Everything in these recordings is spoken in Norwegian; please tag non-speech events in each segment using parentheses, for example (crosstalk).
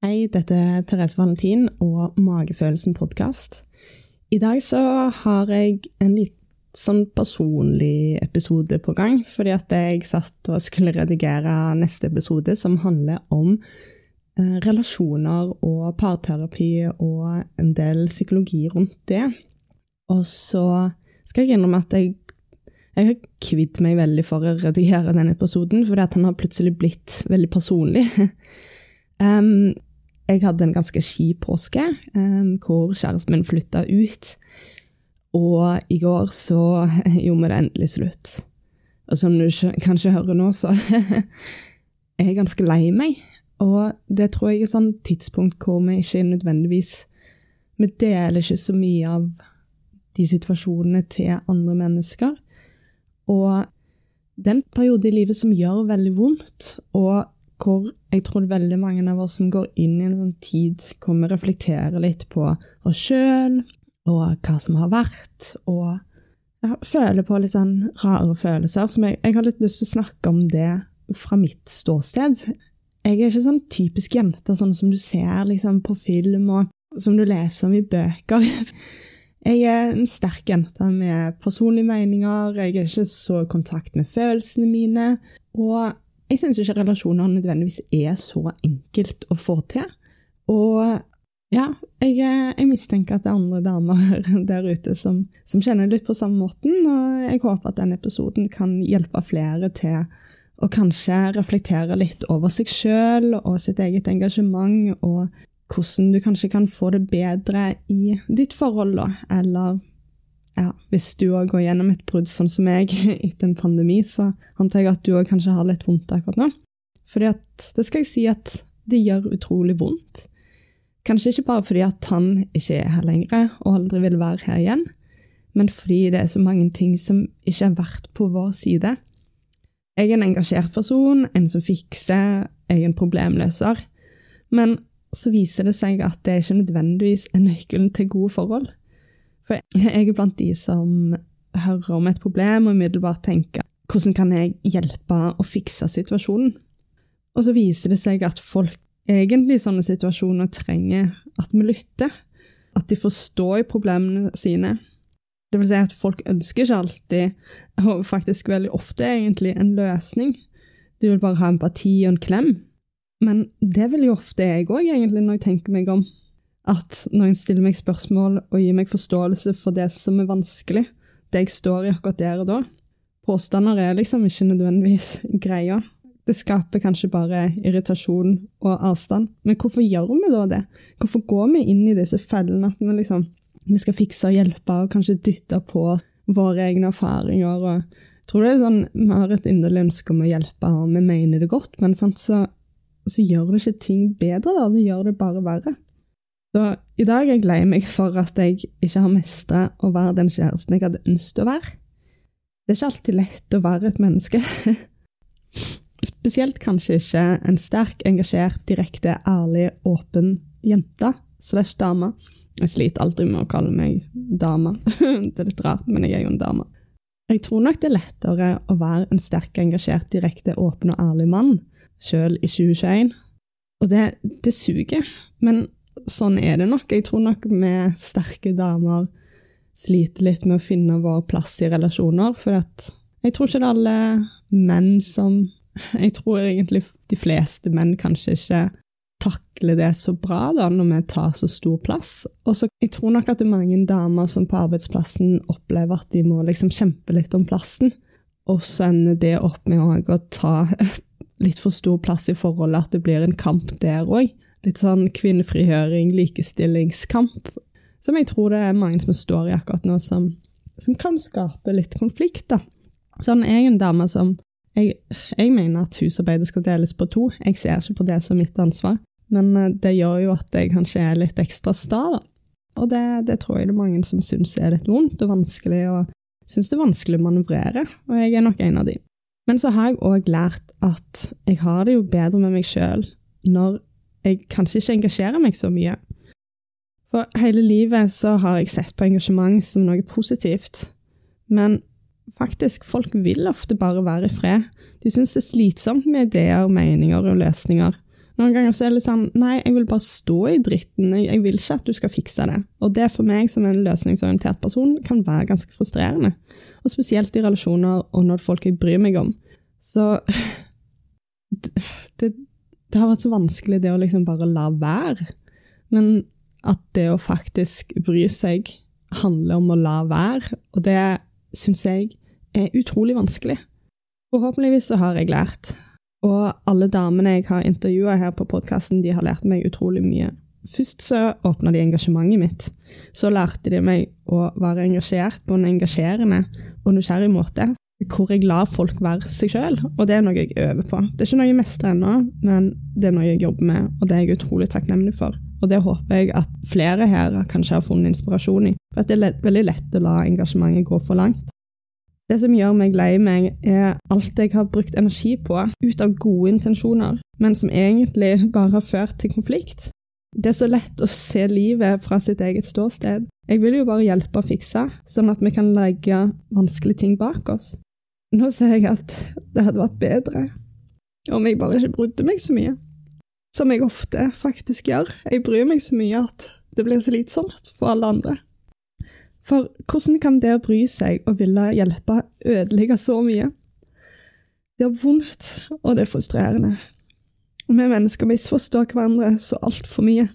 Hei, dette er Therese Valentin og Magefølelsen podkast. I dag så har jeg en litt sånn personlig episode på gang, fordi at jeg satt og skulle redigere neste episode, som handler om eh, relasjoner og parterapi og en del psykologi rundt det. Og så skal jeg innrømme at jeg, jeg har kvidd meg veldig for å redigere denne episoden, fordi at den har plutselig blitt veldig personlig. (laughs) um, jeg hadde en ganske kjip påske, um, hvor kjæresten min flytta ut. Og i går så (laughs) gjorde vi det endelig slutt. Og som du kanskje hører nå, så (laughs) er jeg ganske lei meg. Og det tror jeg er sånn tidspunkt hvor vi ikke nødvendigvis Vi deler ikke så mye av de situasjonene til andre mennesker. Og det er en periode i livet som gjør veldig vondt, og hvor jeg tror veldig mange av oss som går inn i en sånn tid hvor vi reflekterer litt på oss sjøl og hva som har vært, og jeg føler på litt sånn rare følelser. som jeg, jeg har litt lyst til å snakke om det fra mitt ståsted. Jeg er ikke sånn typisk jente, sånn som du ser liksom, på film, og som du leser om i bøker. (laughs) Jeg er en sterk jente med personlige meninger, jeg er ikke så i kontakt med følelsene mine, og jeg syns ikke relasjoner nødvendigvis er så enkelt å få til. Og ja, jeg, jeg, mistenker at det er andre damer (laughs) der ute som, som, kjenner litt på samme måten, og jeg håper at denne episoden kan hjelpe flere til å kanskje reflektere litt over seg sjøl og sitt eget engasjement, og hvordan du kanskje kan få det bedre i ditt forhold, da, eller ja, hvis du òg går gjennom et brudd sånn som meg (laughs) etter en pandemi, så antar jeg at du òg kanskje har litt vondt akkurat nå. Fordi at det skal jeg si at det gjør utrolig vondt. Kanskje ikke bare fordi at han ikke er her lenger og aldri vil være her igjen, men fordi det er så mange ting som ikke har vært på vår side. Jeg er en engasjert person, en som fikser, jeg er en problemløser. Men så viser det seg at det ikke nødvendigvis er nøkkelen til gode forhold. For jeg er blant de som hører om et problem og umiddelbart tenker hvordan kan jeg hjelpe å fikse situasjonen? Og så viser det seg at folk egentlig i sånne situasjoner trenger at vi lytter. At de forstår problemene sine. Det vil si at folk ønsker ikke alltid, og faktisk veldig ofte egentlig, en løsning. De vil bare ha empati og en klem. Men det vil jo ofte jeg òg, egentlig, når jeg tenker meg om at når en stiller meg spørsmål og gir meg forståelse for det som er vanskelig, det jeg står i akkurat der og da Påstander er liksom ikke nødvendigvis greia. Det skaper kanskje bare irritasjon og avstand. Men hvorfor gjør vi da det? Hvorfor går vi inn i disse fellene at vi liksom vi skal fikse og hjelpe og kanskje dytte på våre egne erfaringer? og jeg tror det er sånn, Vi har et inderlig ønske om å hjelpe, og vi mener det godt, men sant, så, så gjør det ikke ting bedre. da, Det gjør det bare verre. Så i dag er jeg lei meg for at jeg ikke har mestra å være den kjæresten jeg hadde ønsket å være. Det er ikke alltid lett å være et menneske. (laughs) Spesielt kanskje ikke en sterk, engasjert, direkte, ærlig, åpen jente slash dame. Jeg sliter alltid med å kalle meg dame. (laughs) det er litt rart, men jeg er jo en dame. Jeg tror nok det er lettere å være en sterk, engasjert, direkte, åpen og ærlig mann, sjøl i 2021. Og det, det suger. Men sånn er det nok. Jeg tror nok vi sterke damer sliter litt med å finne vår plass i relasjoner, for jeg tror ikke det er alle menn som (laughs) Jeg tror egentlig de fleste menn kanskje ikke takler det så bra da, når vi tar så stor plass. Og så jeg tror nok at det er mange damer som på arbeidsplassen opplever at de må liksom kjempe litt om plassen, og så ender det opp med å ta (laughs) litt for stor plass i forholdet, at det blir en kamp der òg litt sånn kvinnefrigjøring, likestillingskamp, som jeg tror det er mange som står i akkurat nå, som, som kan skape litt konflikt. da. Sånn, jeg er en dame som jeg, jeg, mener at husarbeidet skal deles på to. Jeg ser ikke på det som mitt ansvar, men eh, det gjør jo at jeg kanskje er litt ekstra sta. da. Og det, det, tror jeg det er mange som syns er litt vondt og vanskelig, og syns det er vanskelig å manøvrere, og jeg er nok en av de. Men så har jeg òg lært at jeg har det jo bedre med meg sjøl når jeg kanskje ikke engasjerer meg så mye. For hele livet så har jeg sett på engasjement som noe positivt. Men faktisk, folk vil ofte bare være i fred. De syns det er slitsomt med ideer, meninger og løsninger. Noen ganger så er det litt sånn Nei, jeg vil bare stå i dritten. Jeg, vil ikke at du skal fikse det. Og det for meg som en løsningsorientert person kan være ganske frustrerende. Og spesielt i relasjoner og når folk jeg bryr meg om. Så (laughs) det, det, har vært så vanskelig det å liksom bare la være. Men at det å faktisk bry seg handler om å la være, og det syns jeg er utrolig vanskelig. Forhåpentligvis så har jeg lært. Og alle damene jeg har intervjua her på podkasten, de har lært meg utrolig mye. Først så åpna de engasjementet mitt. Så lærte de meg å være engasjert på en engasjerende og nysgjerrig måte. Hvor jeg lar folk være seg sjøl, og det er noe jeg øver på. Det er ikke noe jeg mestrer ennå, men det er noe jeg jobber med, og det er jeg utrolig takknemlig for. Og det håper jeg at flere her kanskje har funnet inspirasjon i. For det er veldig lett å la engasjementet gå for langt. Det som gjør meg lei meg, er alt jeg har brukt energi på ut av gode intensjoner, men som egentlig bare har ført til konflikt. Det er så lett å se livet fra sitt eget ståsted. Jeg vil jo bare hjelpe å fikse, sånn at vi kan legge vanskelige ting bak oss. Nå ser jeg at det hadde vært bedre om jeg bare ikke brydde meg så mye. Som jeg ofte faktisk gjør. Jeg bryr meg så mye at det blir slitsomt for alle andre. For hvordan kan det å bry seg og ville hjelpe ødelegge så mye? Det er vondt, og det er frustrerende. Vi mennesker misforstår hverandre så altfor mye.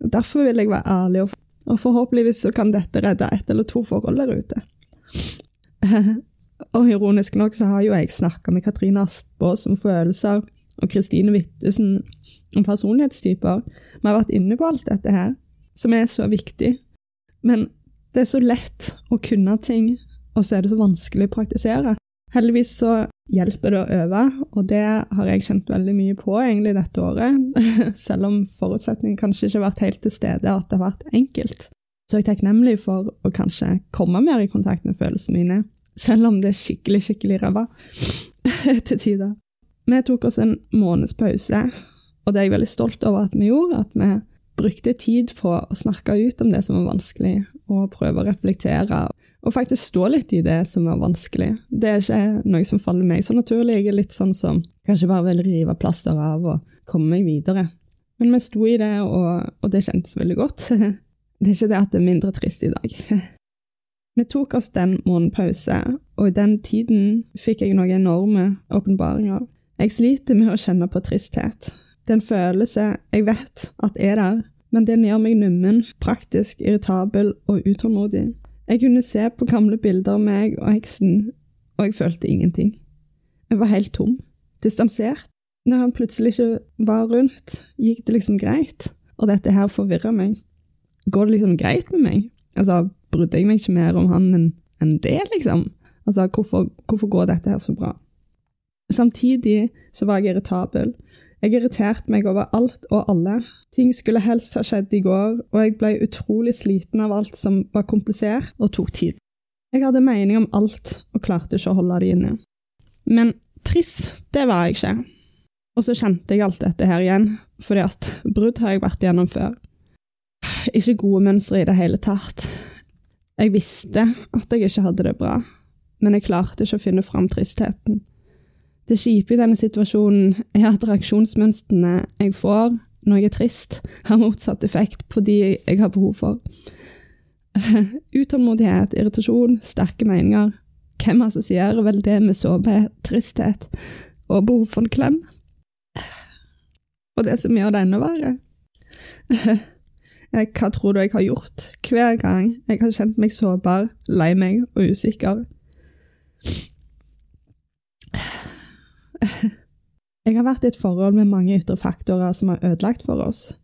Derfor vil jeg være ærlig, og forhåpentligvis så kan dette redde ett eller to forhold der ute. (laughs) og ironisk nok så har jo jeg snakka med Katrine Aspås om følelser, og Kristine Wittusen om personlighetstyper. Vi har vært inne på alt dette her, som er så viktig. Men det er så lett å kunne ting, og så er det så vanskelig å praktisere. Heldigvis så hjelper det å øve, og det har jeg kjent veldig mye på egentlig dette året. (laughs) Selv om forutsetningen kanskje ikke har vært helt til stede, at det har vært enkelt. Så jeg er takknemlig for å kanskje komme mer i kontakt med følelsene mine, selv om det er skikkelig, skikkelig ræva (laughs) til tider. Vi tok oss en måneds pause, og det er jeg veldig stolt over at vi gjorde. At vi brukte tid på å snakke ut om det som var vanskelig, og prøve å reflektere. Og faktisk stå litt i det som var vanskelig. Det er ikke noe som faller meg så naturlig. Jeg er litt sånn som kanskje bare vil rive plaster av og komme meg videre. Men vi sto i det, og, og det kjentes veldig godt. (laughs) Det er ikke det at det er mindre trist i dag. (laughs) Vi tok oss den måneden pause, og i den tiden fikk jeg noen enorme åpenbaringer. Jeg sliter med å kjenne på tristhet. Det er en følelse jeg vet at er der, men den gjør meg nummen, praktisk, irritabel og utålmodig. Jeg kunne se på gamle bilder av meg og heksen, og jeg følte ingenting. Jeg var helt tom, distansert. Når han plutselig ikke var rundt, gikk det liksom greit, og dette her forvirra meg. Går det liksom greit med meg? Altså, brydde jeg meg ikke mer om han enn en det, liksom? Altså, hvorfor, hvorfor går dette her så bra? Samtidig så var jeg irritabel. Jeg irriterte meg over alt og alle. Ting skulle helst ha skjedd i går, og jeg ble utrolig sliten av alt som var komplisert og tok tid. Jeg hadde mening om alt og klarte ikke å holde det inne. Men trist, det var jeg ikke. Og så kjente jeg alt dette her igjen, fordi at brudd har jeg vært gjennom før. Ikke gode mønstre i det hele tatt. Jeg visste at jeg ikke hadde det bra, men jeg klarte ikke å finne fram tristheten. Det kjipe i denne situasjonen er at reaksjonsmønstrene jeg får når jeg er trist, har motsatt effekt på de jeg har behov for. (laughs) Utålmodighet, irritasjon, sterke meninger. Hvem assosierer vel det med sårbarhet, tristhet og behov for en klem? Og det som gjør det enda verre (laughs) Hva tror du jeg har gjort hver gang jeg har kjent meg sårbar, lei meg og usikker? Jeg har vært i et forhold med mange ytre faktorer som har ødelagt for oss.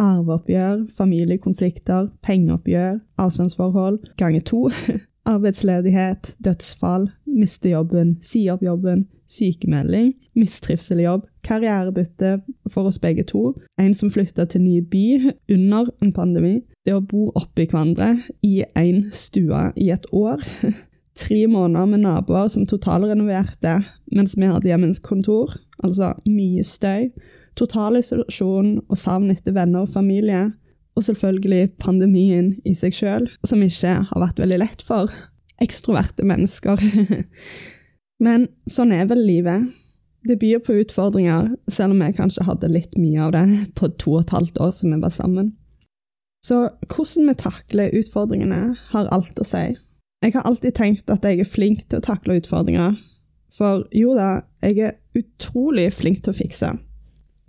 Arveoppgjør, familiekonflikter, pengeoppgjør, avstandsforhold ganger to, (laughs) arbeidsledighet, dødsfall, miste jobben, si opp jobben, sykemelding, mistrivsel i jobb, karrierebytte for oss begge to, en som flytta til ny by under en pandemi, det å bo oppi hverandre i én stue i et år, (laughs) tre måneder med naboer som totalrenoverte mens vi hadde hjemmens kontor, altså mye støy, total isolasjon og savn etter venner og familie, og selvfølgelig pandemien i seg sjøl, som ikke har vært veldig lett for ekstroverte mennesker. (laughs) Men sånn er vel livet. Det byr på utfordringer, selv om jeg kanskje hadde litt mye av det (laughs) på to og et halvt år som vi var sammen. Så hvordan vi takler utfordringene, har alt å si. Jeg har alltid tenkt at jeg er flink til å takle utfordringer, for jo da, jeg er utrolig flink til å fikse,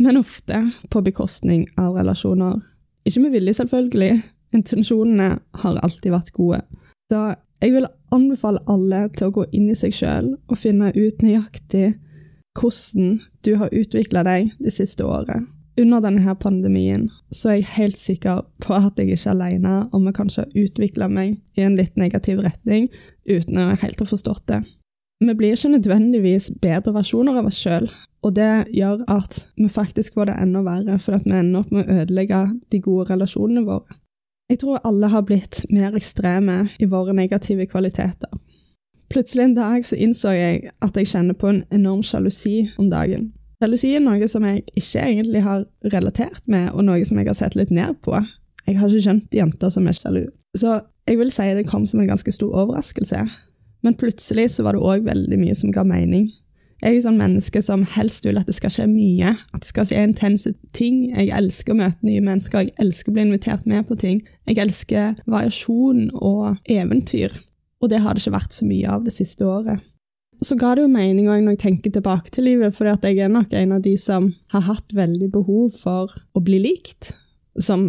men ofte på bekostning av relasjoner. Ikke med vilje, selvfølgelig, intensjonene har alltid vært gode. Så jeg vil anbefale alle til å gå inn i seg sjøl og finne ut nøyaktig hvordan du har utvikla deg det siste året. Under denne pandemien så er jeg helt sikker på at jeg ikke er alene om jeg kanskje har utvikla meg i en litt negativ retning uten å helt ha forstått det. Vi blir ikke nødvendigvis bedre versjoner av oss sjøl, og det gjør at vi faktisk får det enda verre, for at vi ender opp med å ødelegge de gode relasjonene våre. Jeg tror alle har blitt mer ekstreme i våre negative kvaliteter. Plutselig en dag så innså jeg at jeg kjenner på en enorm sjalusi om dagen. Sjalusi er noe som jeg ikke egentlig har relatert med, og noe som jeg har sett litt ned på. Jeg har ikke skjønt jenter som er sjalu. Så jeg vil si det kom som en ganske stor overraskelse. Men plutselig så var det òg veldig mye som ga mening. Jeg er sånn menneske som helst vil at det skal skje mye, at det skal skje intense ting. Jeg elsker å møte nye mennesker, jeg elsker å bli invitert med på ting. Jeg elsker variasjon og eventyr, og det har det ikke vært så mye av det siste året. Så ga det jo mening når jeg tenker tilbake til livet, for jeg er nok en av de som har hatt veldig behov for å bli likt som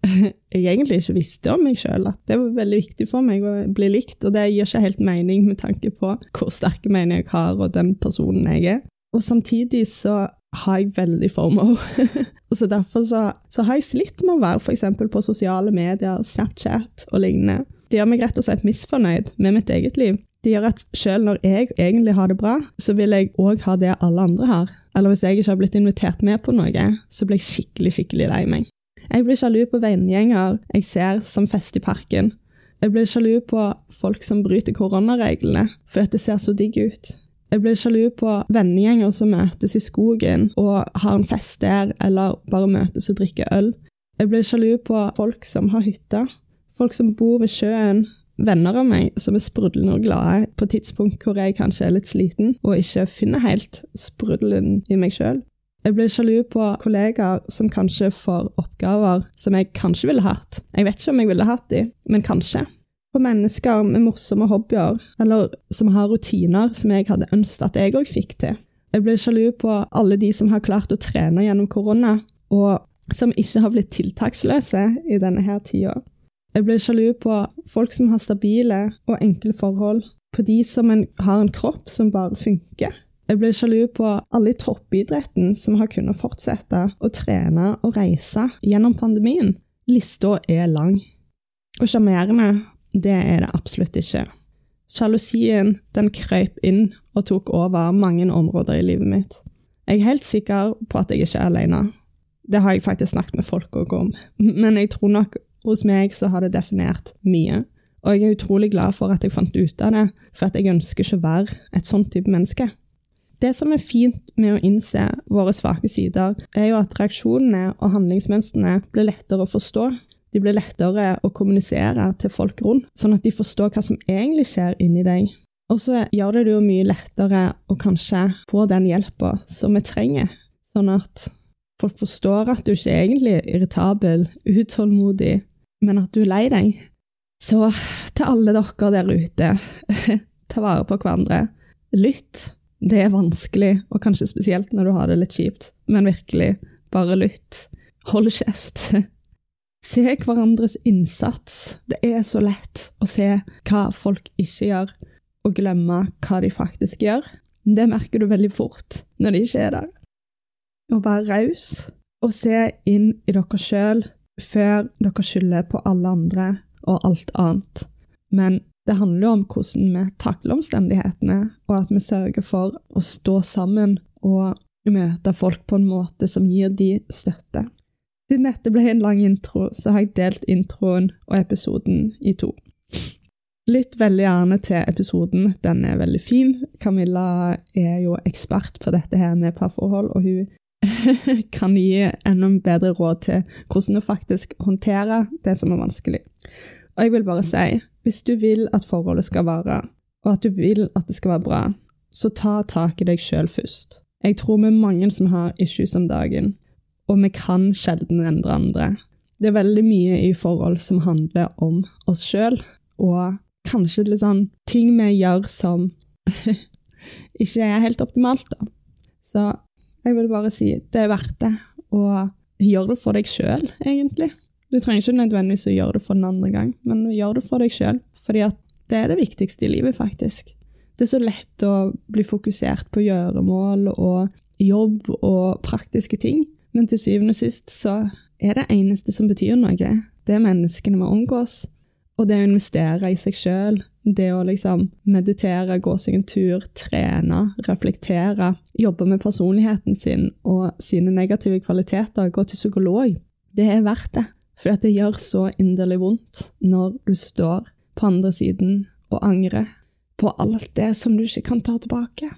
(laughs) jeg egentlig ikke visste om meg sjøl, at det var veldig viktig for meg å bli likt, og det gir ikke helt mening med tanke på hvor sterke meninger jeg har, og den personen jeg er. Og samtidig så har jeg veldig FOMO. (laughs) så derfor så, så, har jeg slitt med å være f.eks. på sosiale medier, Snapchat og lignende. Det gjør meg rett og slett misfornøyd med mitt eget liv. Det gjør at selv når jeg egentlig har det bra, så vil jeg òg ha det alle andre har. Eller hvis jeg ikke har blitt invitert med på noe, så blir jeg skikkelig, skikkelig lei meg. Jeg blir sjalu på vennegjenger jeg ser som fest i parken. Jeg blir sjalu på folk som bryter koronareglene fordi det ser så digg ut. Jeg blir sjalu på vennegjenger som møtes i skogen og har en fest der, eller bare møtes og drikker øl. Jeg blir sjalu på folk som har hytte, folk som bor ved sjøen, venner av meg som er sprudlende og glade på tidspunkt hvor jeg kanskje er litt sliten og ikke finner helt sprudelen i meg sjøl. Jeg blir sjalu på kollegaer som kanskje får oppgaver som jeg kanskje ville hatt. Jeg vet ikke om jeg ville hatt de, men kanskje. På mennesker med morsomme hobbyer, eller som har rutiner som jeg hadde ønsket at jeg òg fikk til. Jeg blir sjalu på alle de som har klart å trene gjennom korona, og som ikke har blitt tiltaksløse i denne her tida. Jeg blir sjalu på folk som har stabile og enkle forhold, på de som har en kropp som bare funker. Jeg blir sjalu på alle i toppidretten som har kunnet fortsette å trene og reise gjennom pandemien. Lista er lang. Og sjarmerende, det er det absolutt ikke. Sjalusien den krøyp inn og tok over mange områder i livet mitt. Jeg er helt sikker på at jeg ikke er alene. Det har jeg faktisk snakket med folk òg om, men jeg tror nok hos meg så har det definert mye. Og jeg er utrolig glad for at jeg fant ut av det, for jeg ønsker ikke å være et sånt type menneske. Det som er fint med å innse våre svake sider, er jo at reaksjonene og handlingsmønstrene blir lettere å forstå. De blir lettere å kommunisere til folk rundt, sånn at de forstår hva som egentlig skjer inni deg. Og så gjør det det jo mye lettere å kanskje få den hjelpa som vi trenger, sånn at folk forstår at du ikke er egentlig er irritabel, utålmodig, men at du er lei deg. Så til alle dere der ute, (laughs) ta vare på hverandre. Lytt det er vanskelig, og kanskje spesielt når du har det litt kjipt, men virkelig, bare lytt. Hold kjeft. (laughs) Se hverandres innsats. Det er så lett å se hva folk ikke gjør, og glemme hva de faktisk gjør. Det merker du veldig fort når de ikke er der. Å være raus og se inn i dere sjøl før dere skylder på alle andre og alt annet. Men det handler jo om hvordan vi takler omstendighetene, og at vi sørger for å stå sammen og møte folk på en måte som gir de støtte. Siden dette ble en lang intro, så har jeg delt introen og episoden i to. Lytt veldig gjerne til episoden, den er veldig fin. Camilla er jo ekspert på dette her med parforhold, og hun (laughs) kan gi enda bedre råd til hvordan å faktisk håndtere det som er vanskelig. Og jeg vil bare si hvis du vil at forholdet skal vare, og at du vil at det skal være bra, så ta tak i deg sjøl først. Jeg tror vi er mange som har issues om dagen, og vi kan sjelden endre andre. Det er veldig mye i forhold som handler om oss sjøl, og kanskje litt sånn ting vi gjør som (laughs) ikke er helt optimalt, da. Så jeg vil bare si det er verdt det, og gjør det for deg sjøl, egentlig. Du trenger ikke nødvendigvis å gjøre det for den andre gang, men gjør det for deg sjøl, fordi at det er det viktigste i livet, faktisk. Det er så lett å bli fokusert på gjøremål og jobb og praktiske ting, men til syvende og sist så er det eneste som betyr noe, det er menneskene vi omgås. Og det å investere i seg sjøl, det å liksom meditere, gå seg en tur, trene, reflektere, jobbe med personligheten sin og sine negative kvaliteter, gå til psykolog, det er verdt det. For det gjør så inderlig vondt når du står på andre siden og angrer på alt det som du ikke kan ta tilbake.